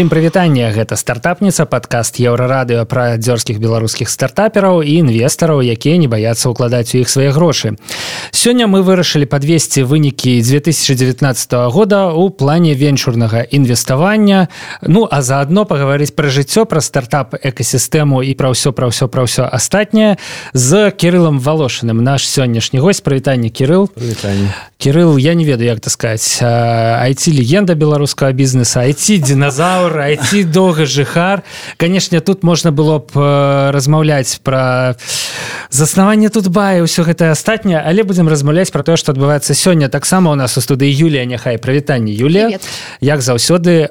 усім прывітанне. Гэта стартапніца падкаст еўрарадыо пра дзёрзскіх беларускіх стартапераў і інвестараў якія не баяцца ўкладаць у іх свае грошы. Сёння мы вырашылі подвесці вынікі 2019 года у плане венчурнага інвеставання. Ну а заодно паговорыць пра жыццё пра стартап экасістэму і пра ўсё пра ўсё пра ўсё астатняе з кирылам волошиным наш сённяшні гость. Прывітанне кирилл кирилл я не ведаю як таскаць айти легенда беларускага бізнеса айти динозавр дыназаўр айти доўга жыхар канешне тут можна было б э, размаўляць пра заснаванне тут бая ўсё гэта астатняе але будзем размаўляць про тое што адбываецца сёння таксама у нас у студыі Юлія няхай прывітанне Юлія як заўсёды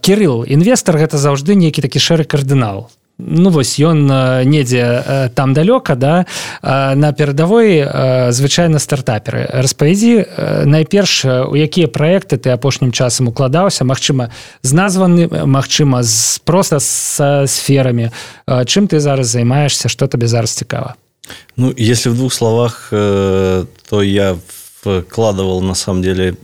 кирилл інвестор гэта заўжды нейкі такі шэры кардынал ну вось ён недзе там далёка да на перадавой звычайна стартаперы. Распавядзі найперш у якія праекты ты апошнім часам укладаўся Мачыма з названы Мачыма з просто са сферамі. Чым ты зараз займаешься что табе зараз цікава? Ну если в двух словах то я вкладывал на самом деле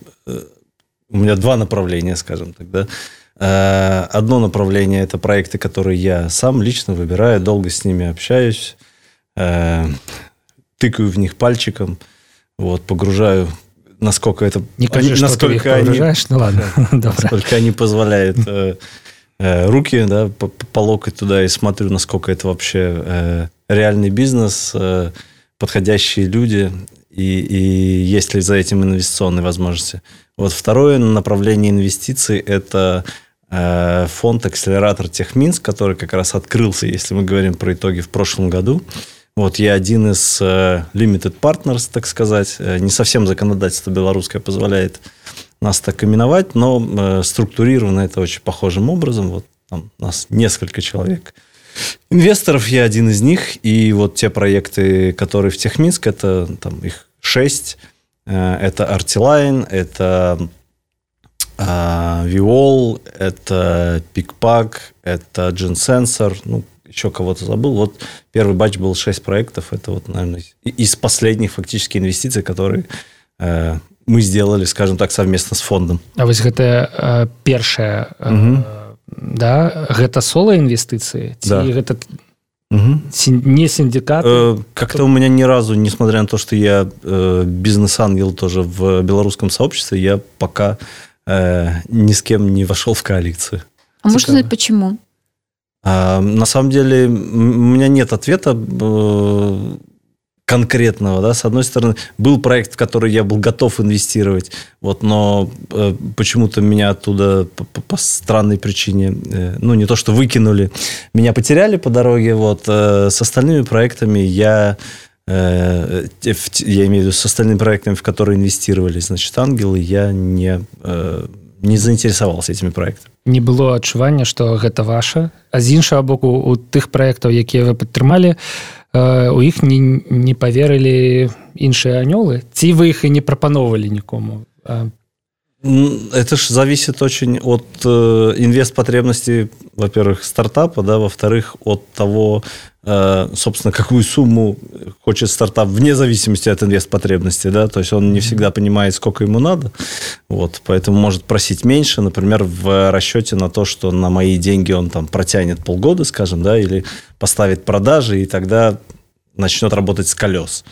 у меня два направления скажем тогда Э, одно направление – это проекты, которые я сам лично выбираю, долго с ними общаюсь, э, тыкаю в них пальчиком, вот, погружаю, насколько это... Не кажи, насколько они, ну ладно, насколько они позволяют э, руки да, по, по локоть туда и смотрю, насколько это вообще реальный бизнес, подходящие люди и, и есть ли за этим инвестиционные возможности. Вот второе направление инвестиций – это Э, фонд «Акселератор Техминск», который как раз открылся, если мы говорим про итоги в прошлом году. Вот я один из э, limited partners, так сказать. Э, не совсем законодательство белорусское позволяет нас так именовать, но структурировано это очень похожим образом. Вот там нас несколько человек. Инвесторов я один из них, и вот те проекты, которые в Техминск, это там их шесть. Это Artiline, это а, Виол, это Пикпак, это Sensor, ну, еще кого-то забыл. Вот первый батч был 6 проектов. Это вот, наверное, из последних фактически инвестиций, которые э, мы сделали, скажем так, совместно с фондом. А вот это э, первая, э, угу. да, это соло инвестиции? Да. Это угу. не синдикат? Э, как-то у меня ни разу, несмотря на то, что я э, бизнес-ангел тоже в белорусском сообществе, я пока э, ни с кем не вошел в коалицию. А можно знать почему? А, на самом деле у меня нет ответа э, конкретного, да, с одной стороны, был проект, в который я был готов инвестировать, вот, но э, почему-то меня оттуда по, по странной причине, э, ну, не то, что выкинули, меня потеряли по дороге, вот, э, с остальными проектами я я имею в виду с остальными проектами, в которые инвестировали, значит, ангелы, я не, э, не заинтересовался этими проектами. Не было адчування, што гэта ваша, а з іншага боку у тых праектаў, якія вы падтрымалі, э, у іх не, не поверылі іншыя анёлы, ці вы іх і не прапановвалі нікому. Это же зависит очень от э, инвест потребностей, во-первых, стартапа, да, во-вторых, от того, э, собственно, какую сумму хочет стартап вне зависимости от инвест потребностей, да, то есть он не всегда понимает, сколько ему надо, вот, поэтому может просить меньше, например, в расчете на то, что на мои деньги он там протянет полгода, скажем, да, или поставит продажи, и тогда начнет работать с колес.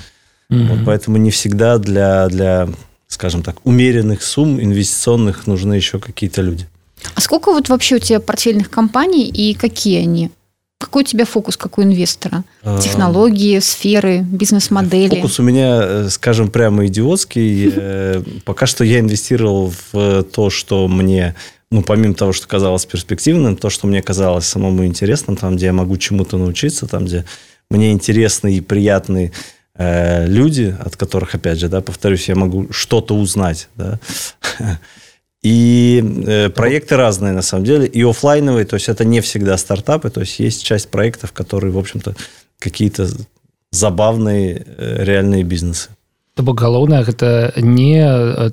Mm-hmm. Вот, поэтому не всегда для, для скажем так, умеренных сумм инвестиционных нужны еще какие-то люди. А сколько вот вообще у тебя портфельных компаний и какие они? Какой у тебя фокус, как у инвестора? А, Технологии, сферы, бизнес-модели? Фокус у меня, э, скажем, прямо идиотский. Э, пока что я инвестировал в то, что мне ну, помимо того, что казалось перспективным, то, что мне казалось самому интересным, там, где я могу чему-то научиться, там, где мне интересны и приятны Э, люди, от которых, опять же, да, повторюсь, я могу что-то узнать, да, и э, проекты разные, на самом деле, и офлайновые, то есть это не всегда стартапы, то есть есть часть проектов, которые, в общем-то, какие-то забавные э, реальные бизнесы. То бок галоўнае гэта не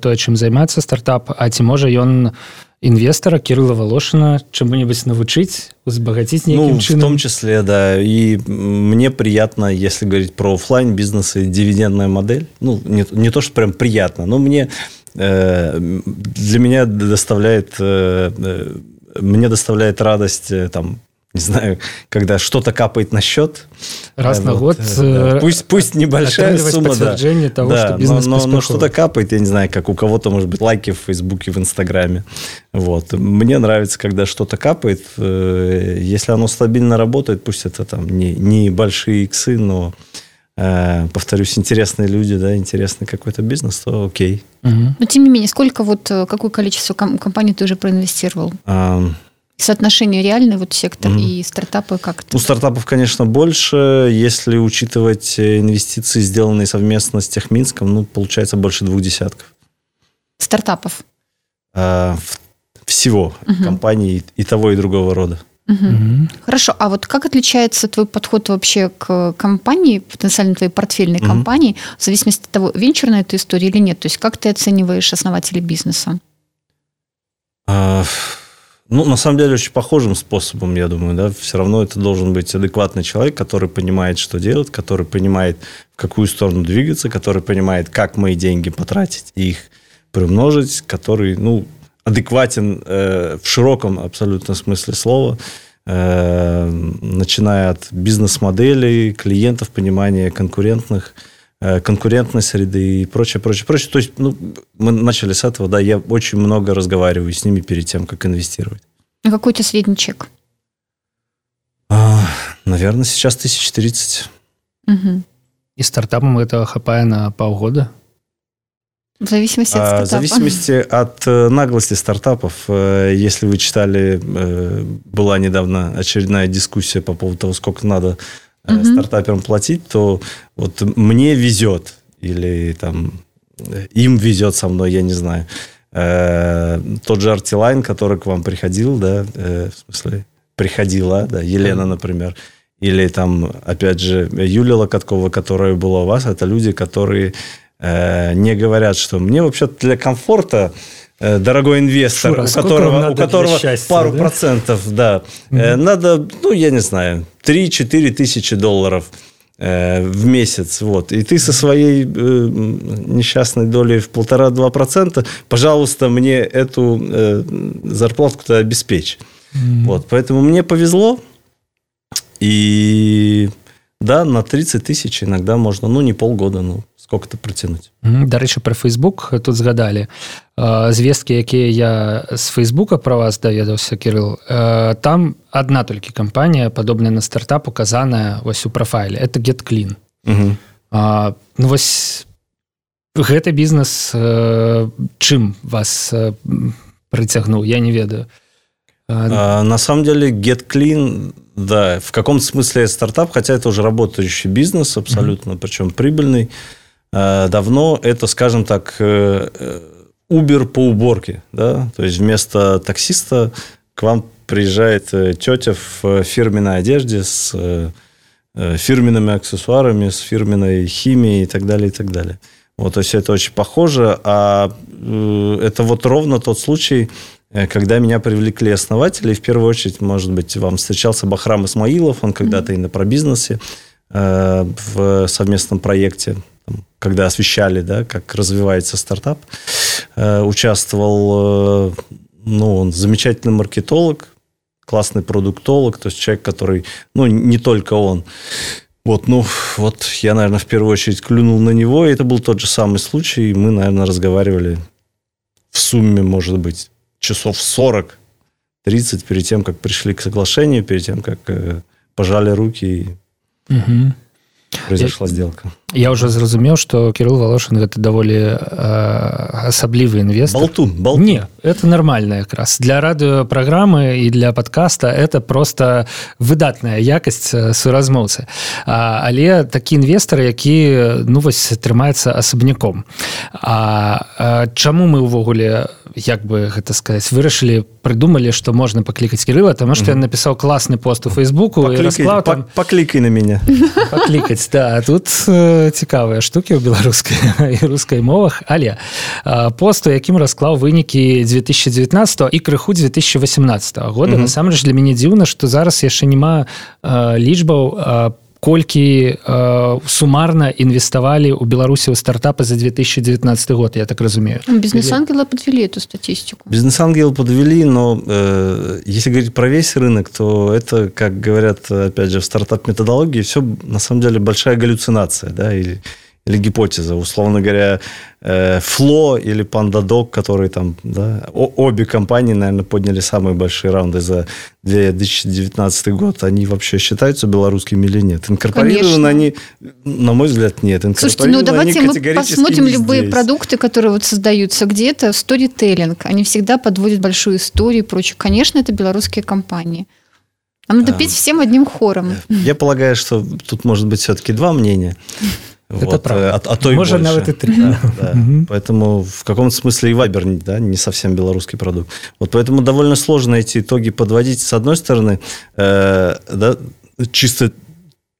тое чым займаецца стартап а ці можа ён инвестора Кирилла Волошина чему-нибудь навучить, узбогатить неким ну, чином? в том числе, да. И мне приятно, если говорить про офлайн бизнесы, дивидендная модель. Ну, не, не то, что прям приятно, но мне э, для меня доставляет э, э мне доставляет радость э, там не знаю, когда что-то капает на счет. Раз на вот, год. Да. Пусть, пусть небольшая сумма, подтверждение да. того, да, что бизнес но, но, но что-то капает, я не знаю, как у кого-то, может быть, лайки в Фейсбуке, в Инстаграме. Вот. Мне нравится, когда что-то капает. Если оно стабильно работает, пусть это там не, не большие иксы, но повторюсь, интересные люди, да, интересный какой-то бизнес, то окей. Угу. Но тем не менее, сколько вот, какое количество компаний ты уже проинвестировал? А, Соотношение реальный вот сектор mm и стартапы как-то? Ну, стартапов, конечно, больше. Если учитывать инвестиции, сделанные совместно с Техминском, ну, получается больше двух десятков. Стартапов? А, всего. mm Компаний и того, и другого рода. Угу. Угу. Хорошо, а вот как отличается твой подход вообще к компании, потенциально твоей портфельной угу. компании, в зависимости от того, венчурная эта история или нет? То есть как ты оцениваешь основателей бизнеса? А, ну, на самом деле, очень похожим способом, я думаю, да. Все равно это должен быть адекватный человек, который понимает, что делать, который понимает, в какую сторону двигаться, который понимает, как мои деньги потратить и их приумножить, который, ну, адекватен э, в широком абсолютно смысле слова, э, начиная от бизнес-моделей, клиентов, понимания конкурентных, конкурентной среды и прочее, прочее, прочее. То есть ну, мы начали с этого, да, я очень много разговариваю с ними перед тем, как инвестировать. А какой у тебя средний чек? А, наверное, сейчас 1030. Угу. И стартапам этого хапая на полгода? В зависимости от стартапа. В зависимости от э, наглости стартапов. Э, если вы читали, э, была недавно очередная дискуссия по поводу того, сколько надо угу. стартаперам платить, то вот мне везет или там им везет со мной, я не знаю. Тот же Артилайн, который к вам приходил, да, в смысле, приходила, да, Елена, например, или там, опять же, Юлия Локоткова, которая была у вас, это люди, которые Э, не говорят, что мне вообще для комфорта э, дорогой инвестор, Шура, у которого, у которого счастья, пару да? процентов, да, mm надо, ну, я не знаю, 3-4 тысячи долларов в месяц, вот, и ты со своей несчастной долей в полтора-два процента, пожалуйста, мне эту зарплату-то обеспечь. mm Вот, поэтому мне повезло, и да, на 30 тысяч иногда можно, ну, не полгода, ну, сколько-то протянуть. Дарэчы про Facebook тут згадалі звесткі якія я з фейсбука про вас даведаўся Кирилл там одна толькі кампанія падобная на стартап указаная вось у прафайле это get clean а, ну вось гэты бізнес чым вас прыцягнуў я не ведаю а, на самом деле get clean да в каком смысле стартап хотя это уже работающий бизнес абсолютно mm-hmm. причем прибыльный Э, давно это, скажем так, э, э, Uber по уборке. Да? То есть вместо таксиста к вам приезжает тетя в фирменной одежде с фирменными аксессуарами, с фирменной химией и так далее, и так далее. Вот, то есть это очень похоже, а это вот ровно тот случай, когда меня привлекли основатели, в первую очередь, может быть, вам встречался Бахрам Исмаилов, он когда-то mm-hmm. и на пробизнесе в совместном проекте когда освещали, да, как развивается стартап, э, участвовал, э, ну, он замечательный маркетолог, классный продуктолог, то есть человек, который, ну, не только он. Вот, ну, вот я, наверное, в первую очередь клюнул на него, и это был тот же самый случай, и мы, наверное, разговаривали в сумме, может быть, часов 40, 30 перед тем, как пришли к соглашению, перед тем, как э, пожали руки и угу. произошла я, сделка. Я уже зразумеў что Кирилл волошин гэта даволі э, асаблівы інвестор болтун, болтун. не это нормально якраз для радыёпраграмы і для подкаста это просто выдатная якасць суразмоўцы але такі інвестор які ну вось трымаецца асабняком А, а чаму мы увогуле як бы гэта сказать вырашылі прыдумалі что можна паклікаць что mm -hmm. я напісаў класны пост у фейсбуку паклікай на меня паклікаць да тут э, цікавыя штукі ў беларускай і рускай мовах. Але посту якім расклаў вынікі 2019 і крыху 2018 года. Насамрэч для мяне дзіўна што зараз яшчэ няма лічбаў колькі э, сумарна інвеставалі ў беларусі ў стартапы за 2019 год я так разумею бизнес-ангелы подвели эту статистику бизнес-ангелы подвели но э, если говорить про весь рынок то это как говорят опять же в стартап методологии все на самом деле большая галлюцинация да или или гипотеза, условно говоря, э, Фло или PandaDoc, которые там, да, обе компании, наверное, подняли самые большие раунды за 2019 год, они вообще считаются белорусскими или нет? Инкорпорированы они, на мой взгляд, нет. Слушайте, ну давайте мы посмотрим любые здесь. продукты, которые вот создаются где-то, сторителлинг, они всегда подводят большую историю и прочее. Конечно, это белорусские компании. А надо петь всем одним хором. Я полагаю, что тут может быть все-таки два мнения. Это вот, правда. А, а то и Может, больше. навіть и три. Да, да. Поэтому в каком-то смысле и Вайбер да, не совсем белорусский продукт. Вот поэтому довольно сложно эти итоги подводить. С одной стороны, э, да, чисто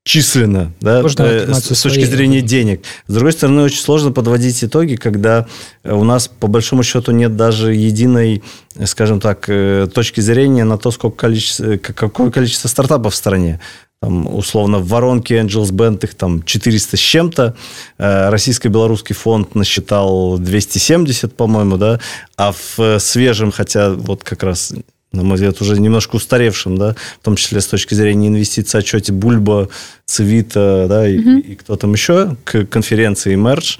численно, да, э, с, с точки зрения денег. С другой стороны, очень сложно подводить итоги, когда у нас, по большому счету, нет даже единой, скажем так, э, точки зрения на то, сколько количество, какое количество стартапов в стране там, условно, в воронке Angels Band их там 400 с чем-то, э, российско-белорусский фонд насчитал 270, по-моему, да, а в свежем, хотя вот как раз на мой взгляд, уже немножко устаревшим, да, в том числе с точки зрения инвестиций, отчете Бульба, Цивита, да, и, угу. и кто там еще, к конференции Merge,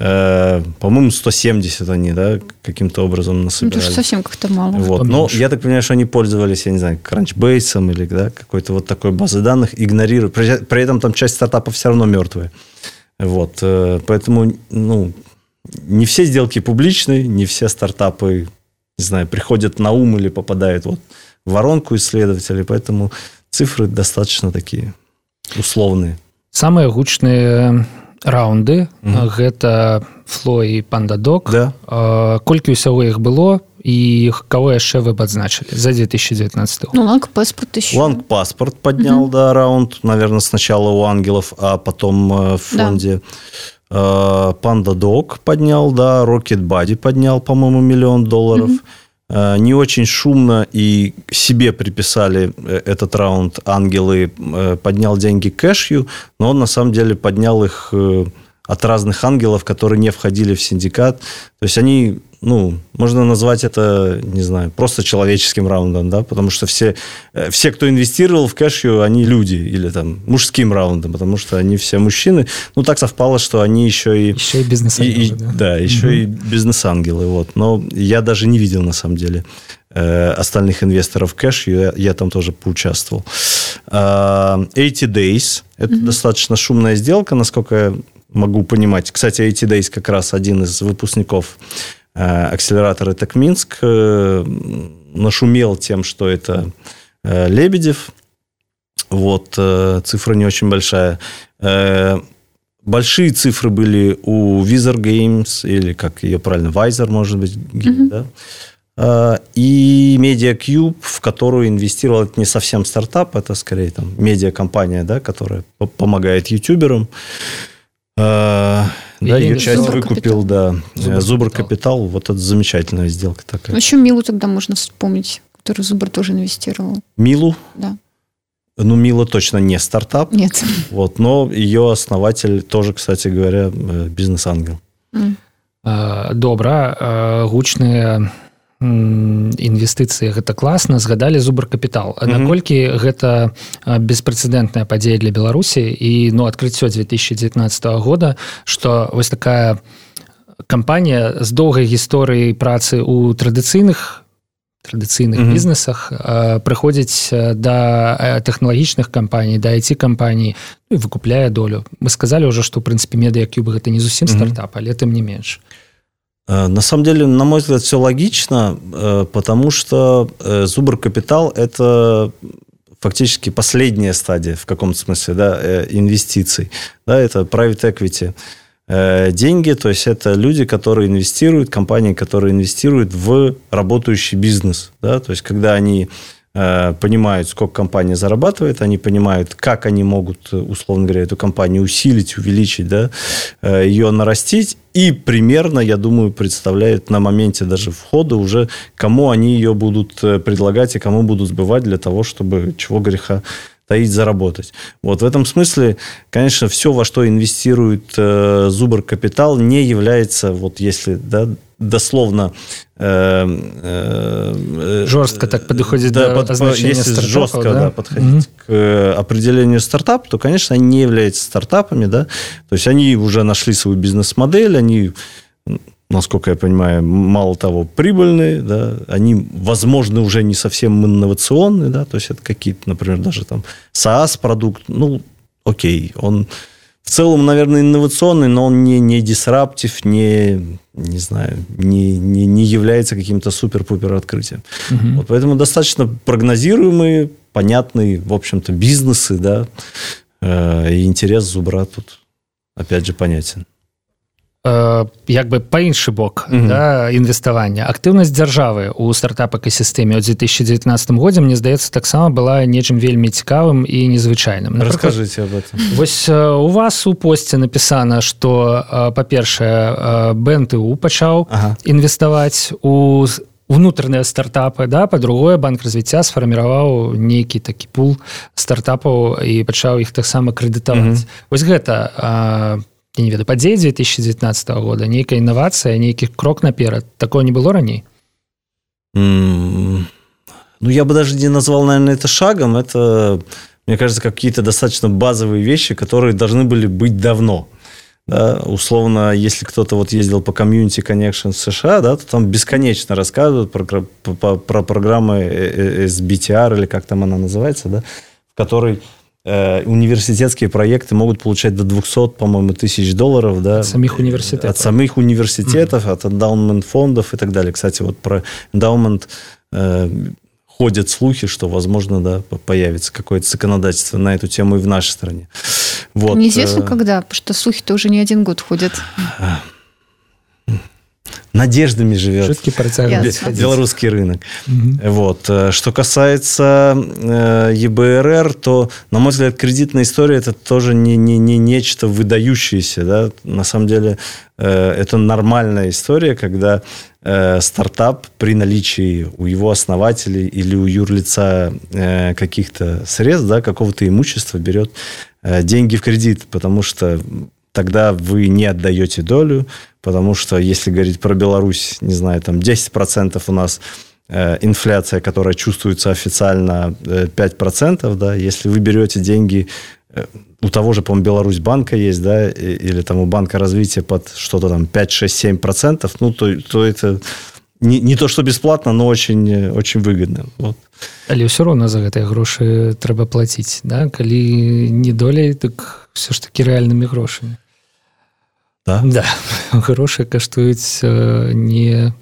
Э, по-моему, 170 они, да, каким-то образом насобирали. Ну, это совсем как-то мало. Вот. Но я так понимаю, что они пользовались, я не знаю, Crunchbase или да, какой-то вот такой базой данных, игнорируют. При, при этом там часть стартапов все равно мертвые. Вот. Э, поэтому, ну, не все сделки публичны, не все стартапы, не знаю, приходят на ум или попадают вот в воронку исследователей, поэтому цифры достаточно такие условные. Самые гучные раунды mm -hmm. гэта фло і пандадок да. колькі ўсяго іх было і кого яшчэ вы падзначылі за 2019 ну, ланг паспорт еще ланг паспорт поднял mm -hmm. да раунд наверное сначала у ангелов а потом э, в фонде да. пандадок поднял да рокет бади поднял по-моему миллион долларов mm -hmm. Э, не очень шумно и себе приписали э, этот раунд ангелы, э, поднял деньги кэшью, но он на самом деле поднял их от разных ангелов, которые не входили в синдикат. То есть они ну, можно назвать это, не знаю, просто человеческим раундом, да, потому что все, э, все, кто инвестировал в кэшью, они люди, или там мужским раундом, потому что они все мужчины. Ну, так совпало, что они еще и... Еще и бизнес-ангелы, да. Да, еще угу. и бизнес-ангелы, вот. Но я даже не видел, на самом деле, э, остальных инвесторов кэш, я, я там тоже поучаствовал. 80 а, Days, это угу. достаточно шумная сделка, насколько я могу понимать. Кстати, 80 Days как раз один из выпускников акселератор это Минск, э, нашумел тем, что это э, Лебедев. Вот, цифра не очень большая. Большие цифры были у Wizard Games, или как ее правильно, Visor, может быть, mm-hmm. да? И MediaCube, в которую инвестировал, это не совсем стартап, это скорее там медиакомпания, да, которая помогает ютуберам. Да, ее часть Зубр выкупил, капитал. да. Зубр, Зубр капитал. капитал. Вот это замечательная сделка такая. Ну, еще Милу тогда можно вспомнить, который Зубр тоже инвестировал. Милу? Да. Ну, Мила точно не стартап. Нет. Вот, но ее основатель тоже, кстати говоря, э, бизнес-ангел. Mm. Добра, гучныя інвестыцыі гэта класна згадалі зубр капітал mm -hmm. наколькі гэта беспрэцэдэнтная падзея для беларусі і ну адкрыццё 2019 года что вось такая кампанія з доўгай гісторыяй працы у традыцыйных традыцыйных mm -hmm. бізнесах прыходзіць да тэхналагічных кампаній да айти кампаній ну, выкупляе долю мы сказали ўжо што ў прынцыпе медыякюб гэта не зусім стартап але тым не менш а на самом деле, на мой взгляд, все логично, э, потому что э, Зубр Капитал – это фактически последняя стадия в каком-то смысле да, инвестиций. Да, это private equity деньги, то есть это люди, которые инвестируют, компании, которые инвестируют в работающий бизнес. Да, то есть когда они Э, понимают, сколько компания зарабатывает, они понимают, как они могут, условно говоря, эту компанию усилить, увеличить, да, э, ее нарастить, и примерно, я думаю, представляют на моменте даже входа уже, кому они ее будут э, предлагать и кому будут сбывать для того, чтобы чего греха таить, заработать. Вот в этом смысле, конечно, все, во что инвестирует э, Зубр Капитал, не является, вот если да, дословно э, э, жестко так подходит да, до под, если жестко да? Да, подходить угу. к э, определению стартапа, то, конечно, они не являются стартапами, да, то есть они уже нашли свою бизнес-модель, они насколько я понимаю, мало того, прибыльные, да, они, возможно, уже не совсем инновационные, да, то есть это какие-то, например, даже там SaaS-продукт, ну, окей, он в целом, наверное, инновационный, но он не, не дисраптив, не, не знаю, не, не, не является каким-то супер-пупер открытием. Угу. Вот поэтому достаточно прогнозируемые, понятные, в общем-то, бизнесы, да, э, и интерес Зубра тут, опять же, понятен. Як бы па іншы бок mm -hmm. да, інвеставання актыўнасць дзяржавы у стартап экасістэме ў 2019 годзе мне здаецца таксама была нечым вельмі цікавым і незвычайным расскажите об этом вось у вас у посце напісана что па-першае бэнту пачаў ага. інвеставаць у унутраныя стартапы да па-другое банк развіцця сфарміраваў нейкі такі пул стартапаў і пачаў іх таксама крэдытаваць mm -hmm. вось гэта по я не ведаю падзеі 2019 года нейкая інавацыя нейкі крок наперад такое не было раней mm, ну я бы даже не назвал наверное это шагом это мне кажется какие-то достаточно базовые вещи которые должны были быть давно да, условно, если кто-то вот ездил по комьюнити Connection в США, да, то там бесконечно рассказывают про, про, про программы SBTR или как там она называется, да, в которой Э, университетские проекты могут получать до 200, по-моему, тысяч долларов. Да, от самих университетов. От самых университетов, mm-hmm. от эндаумент фондов и так далее. Кстати, вот про эндаумент э, ходят слухи, что, возможно, да, появится какое-то законодательство на эту тему и в нашей стране. Вот. Неизвестно, э, когда, потому что слухи-то уже не один год ходят. Надеждами живет белорусский рынок. Угу. Вот. Э, что касается э, ЕБРР, то, на мой взгляд, кредитная история это тоже не, не, не нечто выдающееся. Да? На самом деле, э, это нормальная история, когда стартап при наличии у его основателей или у юрлица каких-то средств, да, какого-то имущества берет деньги в кредит, потому что тогда вы не отдаете долю, потому что если говорить про Беларусь, не знаю, там 10% у нас э, инфляция, которая чувствуется официально 5%, э, да, если вы берете деньги э, у того же, по-моему, Беларусь банка есть, да, или там у банка развития под что-то там 5, 6, 7 процентов, ну, то, то это не, не то, что бесплатно, но очень, очень выгодно. Вот. Але ўсё роўна за гэтыя грошы трэба плаціць да? калі не долей так все ж таки рэальнымі грошамі да? Да. Гроши каштуюць не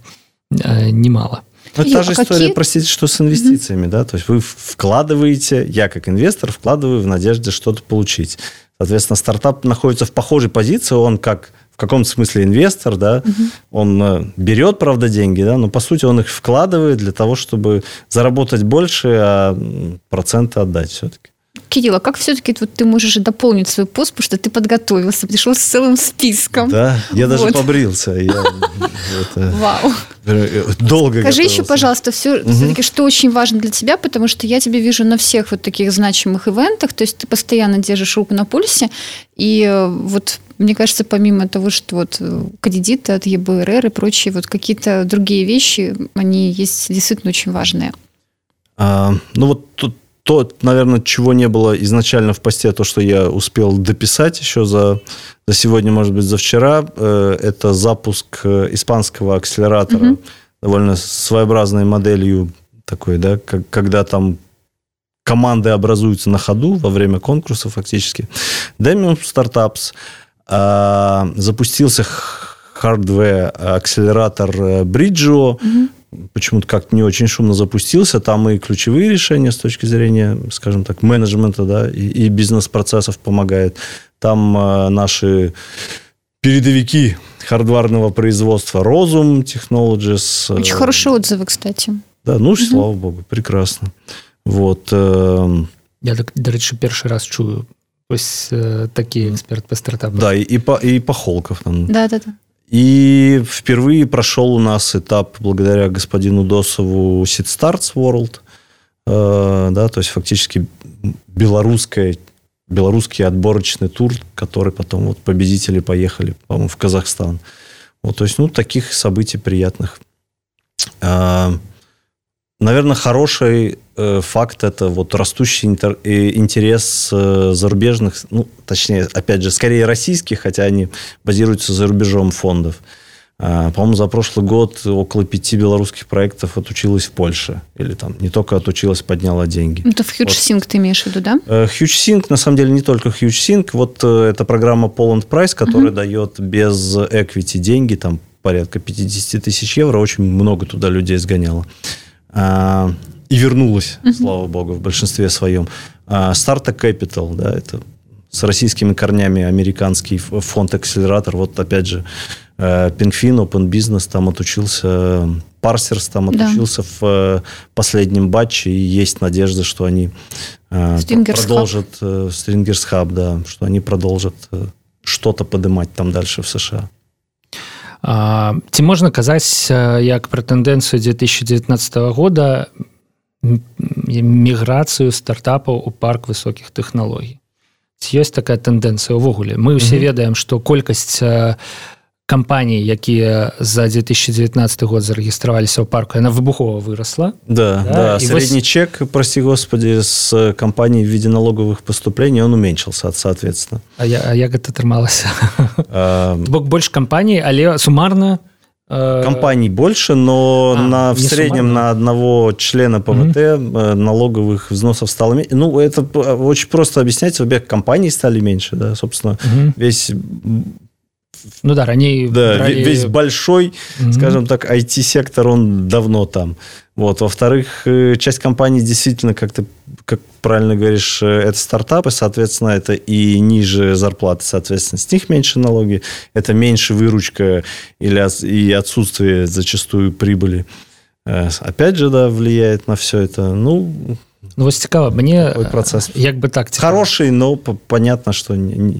немало. Ну, это та же а история, какие... простите, что с инвестициями, mm-hmm. да, то есть вы вкладываете, я как инвестор вкладываю в надежде что-то получить. Соответственно, стартап находится в похожей позиции, он как в каком-то смысле инвестор, да, угу. он э, берет, правда, деньги, да, но по сути он их вкладывает для того, чтобы заработать больше, а проценты отдать все-таки. Кирилл, а как все-таки вот ты можешь дополнить свой пост, потому что ты подготовился, пришел с целым списком. Да, я даже вот. побрился. Вау. Долго Скажи еще, пожалуйста, все, все-таки, что очень важно для тебя, потому что я тебя вижу на всех вот таких значимых ивентах, то есть ты постоянно держишь руку на пульсе, и э, вот мне кажется, помимо того, что вот э, кредиты от ЕБРР и прочие вот какие-то другие вещи, они есть действительно очень важные. А, ну вот тут то, наверное, чего не было изначально в посте, то, что я успел дописать еще за, за сегодня, может быть, за вчера, э, это запуск э, испанского акселератора, угу. довольно своеобразной моделью такой, да, как, когда там команды образуются на ходу во время конкурса фактически. Demium Startups э, запустился hardware акселератор Bridgeo, угу почему-то как-то не очень шумно запустился. Там и ключевые решения с точки зрения, скажем так, менеджмента, да, и, и бизнес-процессов помогает. Там э, наши передовики хардварного производства Rozum Technologies. Очень э, хорошие отзывы, кстати. Да, ну, угу. слава богу, прекрасно. Вот. Э, Я, до речі, перший раз чую ось э, такий експерт по стартапам. Да, и, и, по, и по Холков. Там. Да, да, да. И впервые прошел у нас этап благодаря господину Досову Seed Starts World. Э, да, то есть фактически белорусская белорусский отборочный тур, который потом вот победители поехали, по-моему, в Казахстан. Вот, то есть, ну, таких событий приятных. Наверное, хороший э, факт это вот растущий интер, интерес э, зарубежных, ну, точнее, опять же, скорее российских, хотя они базируются за рубежом фондов. А, по-моему, за прошлый год около пяти белорусских проектов отучилась в Польше. Или там не только отучилась, подняла деньги. Это в HugeSync вот. ты имеешь в виду, да? HugeSync, э, на самом деле, не только HugeSync. Вот э, это программа Poland Price, которая угу. дает без equity деньги, там порядка 50 тысяч евро. Очень много туда людей сгоняло. А, и вернулась, угу. слава богу, в большинстве своем. А, Startup Capital, да, это с российскими корнями американский фонд-акселератор. Вот опять же, Пинфин, Open Business там отучился, Парсерс там отучился да. в э, последнем батче, и есть надежда, что они Stringers продолжат Stringers Hub, да, что они продолжат э, что-то поднимать там дальше в США. Ці можна казаць як пра тэндэнцыю 2019 года міграцыю стартапаў у парк высокіх тэхналогій ёсць такая тэндэнцыя ўвогуле мы ўсе mm -hmm. ведаем што колькасць кампаній якія за 2019 год зарэгістраваліся ў парку яна выбухова выросла да, да, да. средний вось... чек прости господи с компанией в виде налоговых поступлений он уменьшился соответственно а, я, а як это атрымалася бок больш кампаній але сумарна э, компаний больше но а, на в среднем суммарно. на одного члена ПВТ mm-hmm. налоговых взносов стало меньше ну это очень просто объяснять объект компаний стали меньше да собственно mm-hmm. весь ну да, ранее... Да, брали... весь большой, mm-hmm. скажем так, IT-сектор, он давно там. Вот. Во-вторых, э, часть компаний действительно, как ты как правильно говоришь, э, это стартапы, соответственно, это и ниже зарплаты, соответственно, с них меньше налоги, это меньше выручка или и отсутствие зачастую прибыли. Э, опять же, да, влияет на все это. Ну, ну, вось цікава мне процесс як бы так цікава. хороший но понятно что не,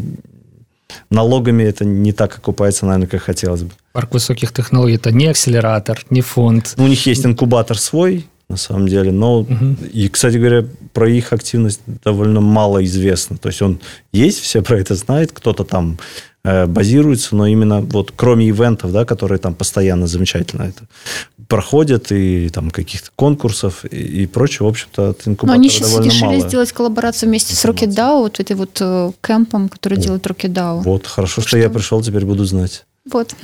налогами это не так окупается, наверное, как хотелось бы. Парк высоких технологий – это не акселератор, не фонд. Ну, у них есть инкубатор свой, на самом деле. Но, угу. и, кстати говоря, про их активность довольно мало известно. То есть он есть, все про это знают, кто-то там э, базируется, но именно вот кроме ивентов, да, которые там постоянно замечательно это проходят, и там каких-то конкурсов и, и прочее, в общем-то, от инкубатора Но они сейчас решили мало сделать коллаборацию вместе с RocketDAO, вот этой вот э, кемпом, который делает RocketDAO. Вот, хорошо, что, что я пришел, теперь буду знать. Вот.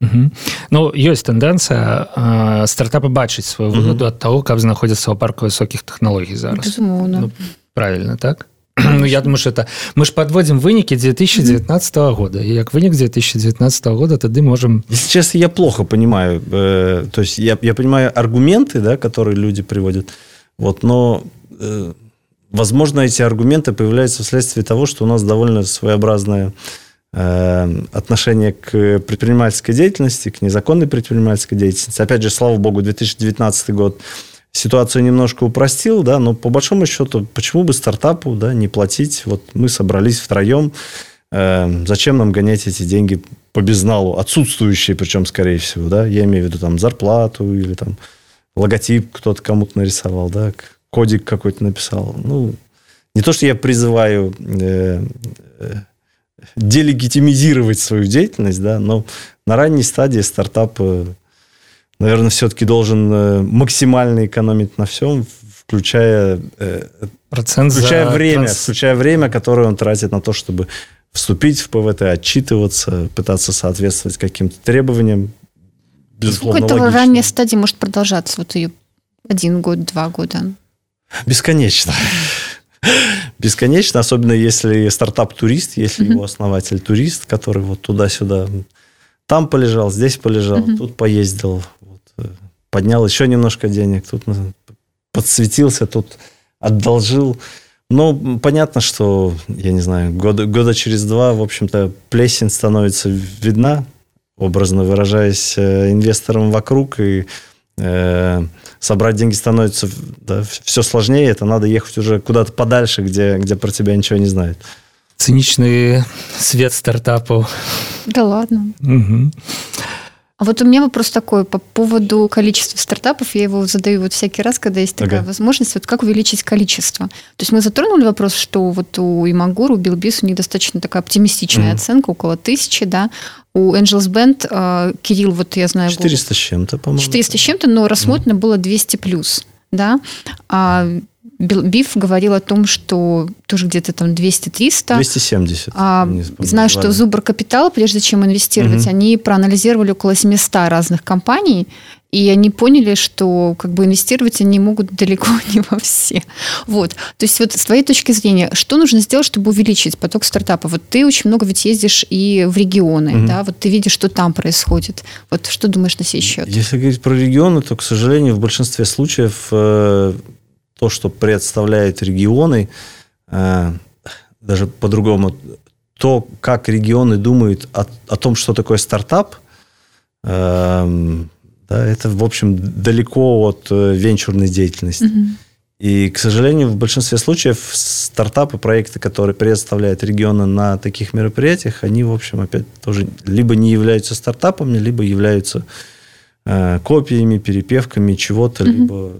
Угу. Ну ёсць тэндэнцыя э, стартапы бачыць сваю выгоду ад таго каб знаходзіцца ў парку высокіх тэхналогій зараз ну, правильно так ну я думаю что это мы ж подводим вынікі 2019 года и як вынік 2019 года тады можем если честно я плохо понимаю э, то есть я, я понимаю аргументы да которые люди приводят вот но э, возможно эти аргументы появляются вследствие того что у нас довольно своеобразная э, отношение к предпринимательской деятельности к незаконной предпринимательской деятельности опять же слава богу 2019 год ситуацию немножко упростил, да, но по большому счету, почему бы стартапу, да, не платить? Вот мы собрались втроем, э, зачем нам гонять эти деньги по безналу, отсутствующие, причем, скорее всего, да, я имею в виду там зарплату или там логотип кто-то кому-то нарисовал, да, кодик какой-то написал. Ну, не то, что я призываю э, э, делегитимизировать свою деятельность, да, но на ранней стадии стартап наверное, все-таки должен э, максимально экономить на всем, включая, э, Процент включая время, транс... включая время, которое он тратит на то, чтобы вступить в ПВТ, отчитываться, пытаться соответствовать каким-то требованиям. Безусловно, Сколько этого ранняя стадия может продолжаться? Вот ее один год, два года? Бесконечно. Бесконечно, особенно если стартап-турист, если его основатель турист, который вот туда-сюда там полежал, здесь полежал, тут поездил, поднял еще немножко денег, тут подсветился, тут одолжил. Ну, понятно, что, я не знаю, года, года через два, в общем-то, плесень становится видна, образно выражаясь, э, инвесторам вокруг, и э, собрать деньги становится да, все сложнее, это надо ехать уже куда-то подальше, где, где про тебя ничего не знают. Циничный свет стартапов. Да ладно. Угу. А вот у меня вопрос такой по поводу количества стартапов. Я его задаю вот всякий раз, когда есть такая ага. возможность. Вот как увеличить количество? То есть мы затронули вопрос, что вот у Имагур, у Билбис у них достаточно такая оптимистичная mm-hmm. оценка, около тысячи, да. У Angels Band, э, Кирилл, вот я знаю... 400 с чем-то, по-моему. 400 с чем-то, но рассмотрено mm-hmm. было 200 плюс, да. А Биф говорил о том, что тоже где-то там 200-300. 270. А, знаю, что Зубр Капитал, прежде чем инвестировать, угу. они проанализировали около 700 разных компаний, и они поняли, что как бы инвестировать они могут далеко не во все. Вот. То есть вот с твоей точки зрения, что нужно сделать, чтобы увеличить поток стартапов? Вот ты очень много ведь ездишь и в регионы, угу. да, вот ты видишь, что там происходит. Вот что думаешь на сей счет? Если говорить про регионы, то, к сожалению, в большинстве случаев э, то, что представляет регионы, э, даже по-другому, то, как регионы думают о, о том, что такое стартап, э, да, это, в общем, далеко от э, венчурной деятельности. Mm-hmm. И, к сожалению, в большинстве случаев стартапы, проекты, которые представляют регионы на таких мероприятиях, они, в общем, опять тоже либо не являются стартапами, либо являются э, копиями, перепевками чего-то, mm-hmm. либо,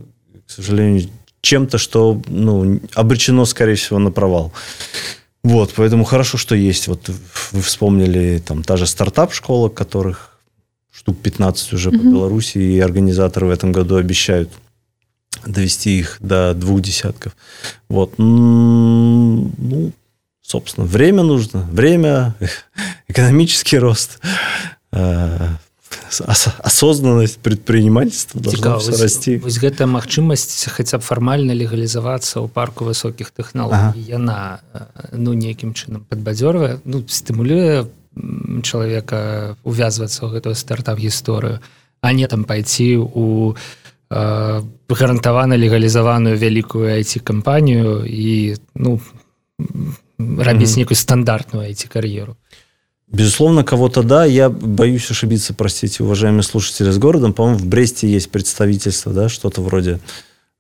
к сожалению, чем-то, что ну, обречено, скорее всего, на провал. Вот, поэтому хорошо, что есть. Вот вы вспомнили, там, та же стартап-школа, которых штук 15 уже mm-hmm. по Беларуси, и организаторы в этом году обещают довести их до двух десятков. Вот. Ну, собственно, время нужно. Время, экономический рост, э, должна Цікаво, расти вось гэта магчымасць хаця б фармальна легалізавацца ў парку высокіх тэхналогій ага. яна ну нейкім чынам падбадзёрвае ну стымулюе чалавека увязвацца ў гэтую стартап гісторыю а не там пайці у э, гарантавана легалізаваную вялікую айці кампанію і ну рабіць mm -hmm. некую стандартную айці кар'еру Безусловно, кого-то да. Я боюсь ошибиться, простите, уважаемые слушатели с городом. По-моему, в Бресте есть представительство, да, что-то вроде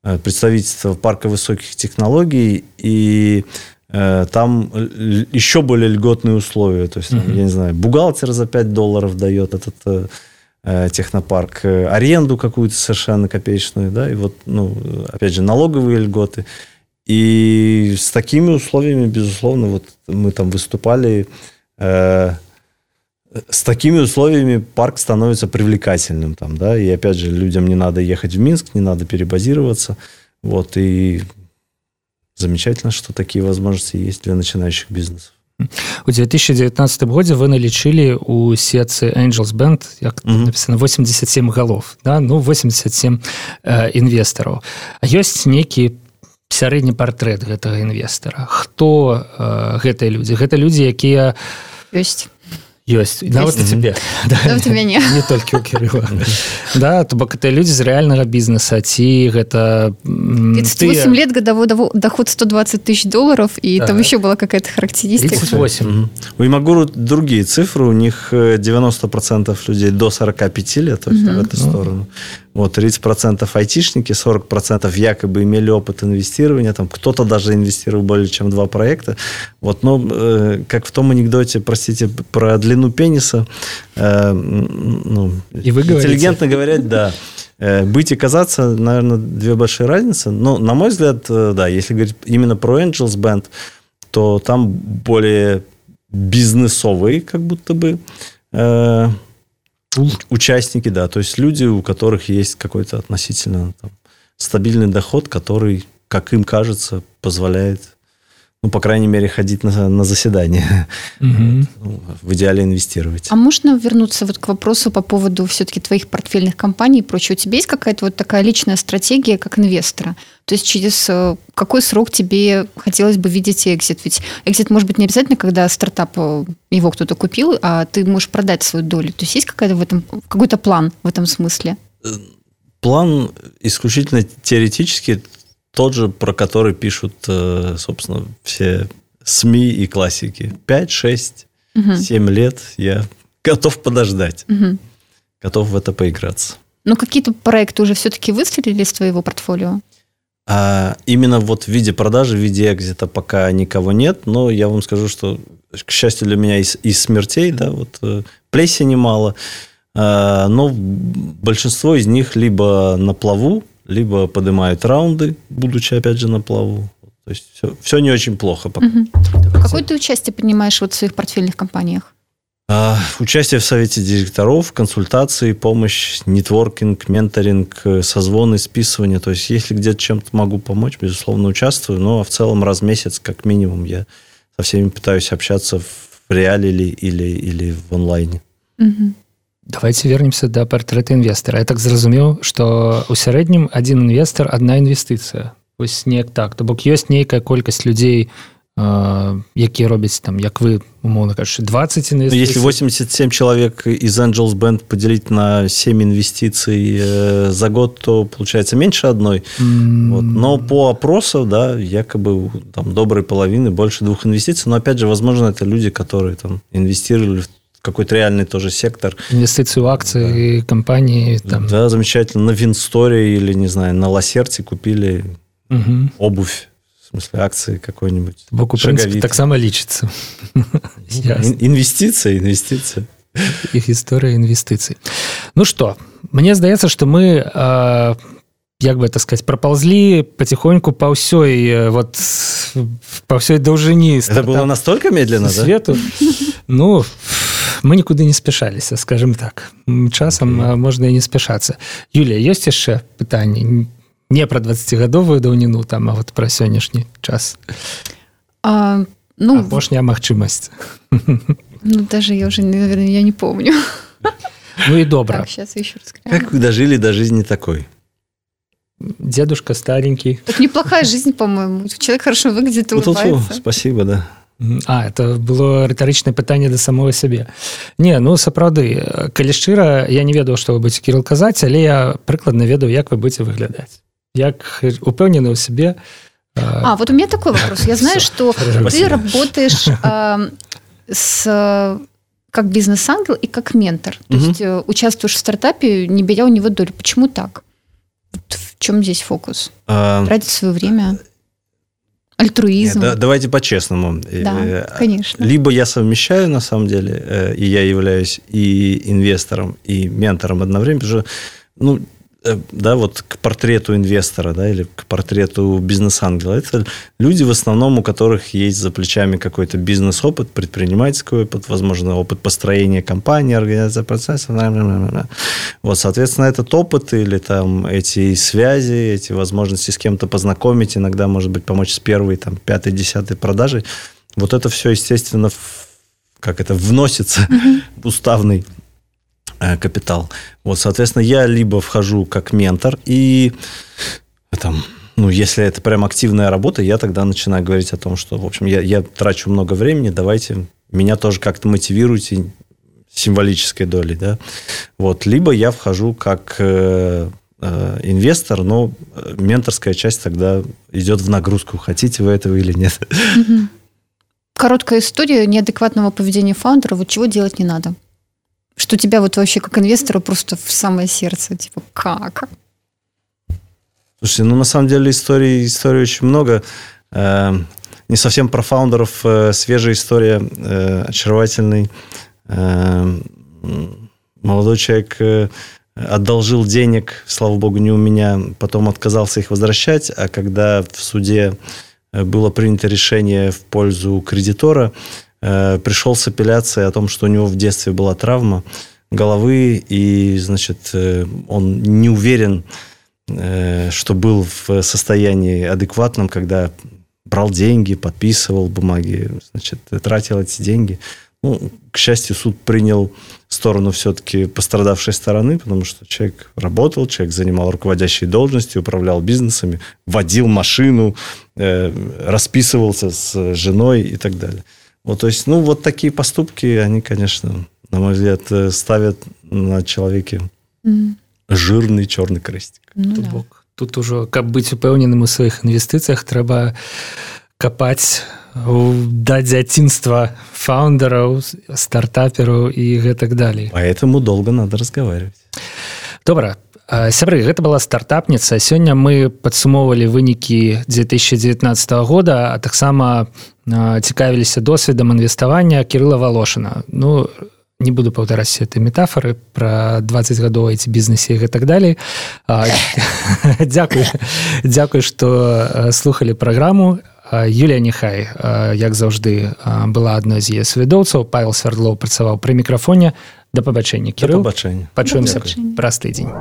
э, представительства парка высоких технологий, и э, там еще более льготные условия. То есть, mm-hmm. я не знаю, бухгалтер за 5 долларов дает этот э, э технопарк, аренду какую-то совершенно копеечную, да, и вот, ну, опять же, налоговые льготы. И с такими условиями, безусловно, вот мы там выступали Э, с такими условиями парк становится привлекательным. Там, да? И опять же, людям не надо ехать в Минск, не надо перебазироваться. Вот, и замечательно, что такие возможности есть для начинающих бизнесов. У 2019 годзе вы налічылі у сетцы Angels Band як mm -hmm. написано 87 галов да? ну 87 э, інвестараў ёсць нейкі сярэдні партрэт гэтага інвестара хто э, гэтыя людзі гэта людзі якія ёсць ёсць нават у тебе мяне не толькі у кірыла да то бок это людзі з рэальнага бізнеса ці гэта 8 лет годовой доход 120 тысяч долларов и там еще была какая-то характеристика 8 у Имагуру другие цифры у них 90 процентов людей до 45 лет в эту сторону вот 30% айтишники, 40% якобы имели опыт инвестирования, там кто-то даже инвестировал более чем два проекта. Вот, но э, как в том анекдоте, простите, про длину пениса, э, ну, и вы интеллигентно говорить, да. Э, быть и казаться, наверное, две большие разницы. Но, на мой взгляд, э, да, если говорить именно про Angels Band, то там более бизнесовый, как будто бы, э, Участники, да. То есть люди, у которых есть какой-то относительно там, стабильный доход, который, как им кажется, позволяет ну, по крайней мере, ходить на, на заседание. Угу. в идеале инвестировать. А можно вернуться вот к вопросу по поводу все-таки твоих портфельных компаний и прочего? У тебя есть какая-то вот такая личная стратегия как инвестора? То есть через э, какой срок тебе хотелось бы видеть экзит? Ведь экзит может быть не обязательно, когда стартап, э, его кто-то купил, а ты можешь продать свою долю. То есть есть какая-то в этом, какой-то план в этом смысле? Э, план исключительно теоретический, тот же, про который пишут, э, собственно, все СМИ и классики. 5, 6, угу. 7 лет я готов подождать. Угу. Готов в это поиграться. Но какие-то проекты уже все-таки выстрелили из твоего портфолио? А именно вот в виде продажи, в виде экзита пока никого нет, но я вам скажу, что, к счастью для меня, из, из смертей, да, вот э, плесени мало, но большинство из них либо на плаву, либо поднимают раунды, будучи опять же на плаву. То есть все, все не очень плохо пока. Угу. Какое ты участие принимаешь вот в своих портфельных компаниях? А, участие в совете директоров, консультации, помощь, нетворкинг, менторинг, э, созвоны, списывание. То есть, если где-то чем-то могу помочь, безусловно, участвую. Но в целом раз в месяц, как минимум, я со всеми пытаюсь общаться в реале или, или, или в онлайне. Угу Давайте вернемся до портрета инвестора. Я так зразумеў, што ў сярэднім адзін інвестор одна інвестыцыя. Вось неяк так. То бок ёсць нейкая колькасць людзей, якія робяць там як вы умоўно кажучы 20 инвестиций. если 87 человек из Angels Band поделить на 7 инвестиций э, за год то получается меньше одной mm. вот. но по опросам да якобы там доброй половины больше двух инвестиций но опять же возможно это люди которые там инвестировали в какой-то реальный тоже сектор. Инвестиции в акции да. компании. Там. Да, замечательно. На Винсторе или, не знаю, на Лассерте купили угу. обувь в смысле акции какой-нибудь. Бок у прынцыпе таксама лічыцца інвестиция інвестиция іх гісторыя інвестыцый Ну что мне здаецца что мы э, як бы это сказать проползли потихоньку по ўсёй э, вот по всей даўжыні это было настолько медленно свету да? ну мы никуды не спяшаліся скажем так часам okay. можна і не спяшацца Юлія ёсць яшчэ пытанне не про 20гадовую даўніну там а вот про сённяшні час? А, ну апошняя магчымасць ну, даже я уже наверное я не помню. Ну и добра так, сейчас еще как вы дожили до жизни такой? Дедушка старенький. Так неплохая жизнь по-моему. Человек хорошо выглядит спасибо да А это было рытарычнае пытанне да самого сябе не ну сапраўды калі шчыра я не ведаў што вы будзе кірыл казаць але я прыкладна ведаю як вы будете выглядаць як упэўнены ў сябе а вот у меня такой вопрос я знаю что ты работаешь с как бизнес-ангел и как ментор то угу. есть э, участвуешь в стартапе не беря у него долю почему так в чем здесь фокус а... тратить свое время альтруизм. Нет, да, давайте по-честному. Да, э, конечно. Либо я совмещаю на самом деле э, и я являюсь и инвестором и ментором одновременно потому что ну да, вот к портрету инвестора, да, или к портрету бизнес-ангела. Это люди в основном, у которых есть за плечами какой-то бизнес-опыт, предпринимательский опыт, возможно, опыт построения компании, организации процесса. Вот, соответственно, этот опыт или там эти связи, эти возможности с кем-то познакомить, иногда, может быть, помочь с первой, там, пятой, десятой продажей. Вот это все, естественно, как это вносится уставный Э, капитал. Вот, соответственно, я либо вхожу как ментор, и там, ну, если это прям активная работа, я тогда начинаю говорить о том, что, в общем, я, я трачу много времени, давайте меня тоже как-то мотивируйте символической долей, да. Вот, либо я вхожу как э, э, инвестор, но менторская часть тогда идет в нагрузку, хотите вы этого или нет. Короткая история неадекватного поведения фаундера, вот чего делать не надо что тебя вот вообще как инвестора просто в самое сердце, типа, как? Слушайте, ну на самом деле истории, истории очень много. Э, не совсем про фаундеров. Э, свежая история, э, очаровательный. Молодой человек одолжил денег, слава богу, не у меня, потом отказался их возвращать, а когда в суде было принято решение в пользу кредитора, Э, пришел с апелляцией о том, что у него в детстве была травма головы, и, значит, э, он не уверен, э, что был в состоянии адекватном, когда брал деньги, подписывал бумаги, значит, тратил эти деньги. Ну, к счастью, суд принял сторону все-таки пострадавшей стороны, потому что человек работал, человек занимал руководящие должности, управлял бизнесами, водил машину, э, расписывался с женой и так далее. Вот, то есть, ну, вот такие поступки, они, конечно, на мой взгляд, э, ставят на человеке mm. жирный черный крестик. Ну, тут, да. бок, тут уже, каб быць упэўненым у сваіх інвестыцыях трэба капаць да дзяцінства фаундераў стартапераў і гэтак далей поэтому долго надо разговаривать добра сябры гэта была стартапніца сёння мы падсумоўвалі вынікі 2019 года а таксама цікавіліся досведам інвеставання кирилла волошина ну не буду паўтараць этой метафоры про 20 гадоў эти бізнесе і так далей. Дякую Дякую что слухали праграму. Юлія Нехай як заўжды была адной з яе свядоўцаў. Павел свердлоў працаваў пры мікрафоне. Да пабачэння кіру бачэння пачуемся праз тыдзень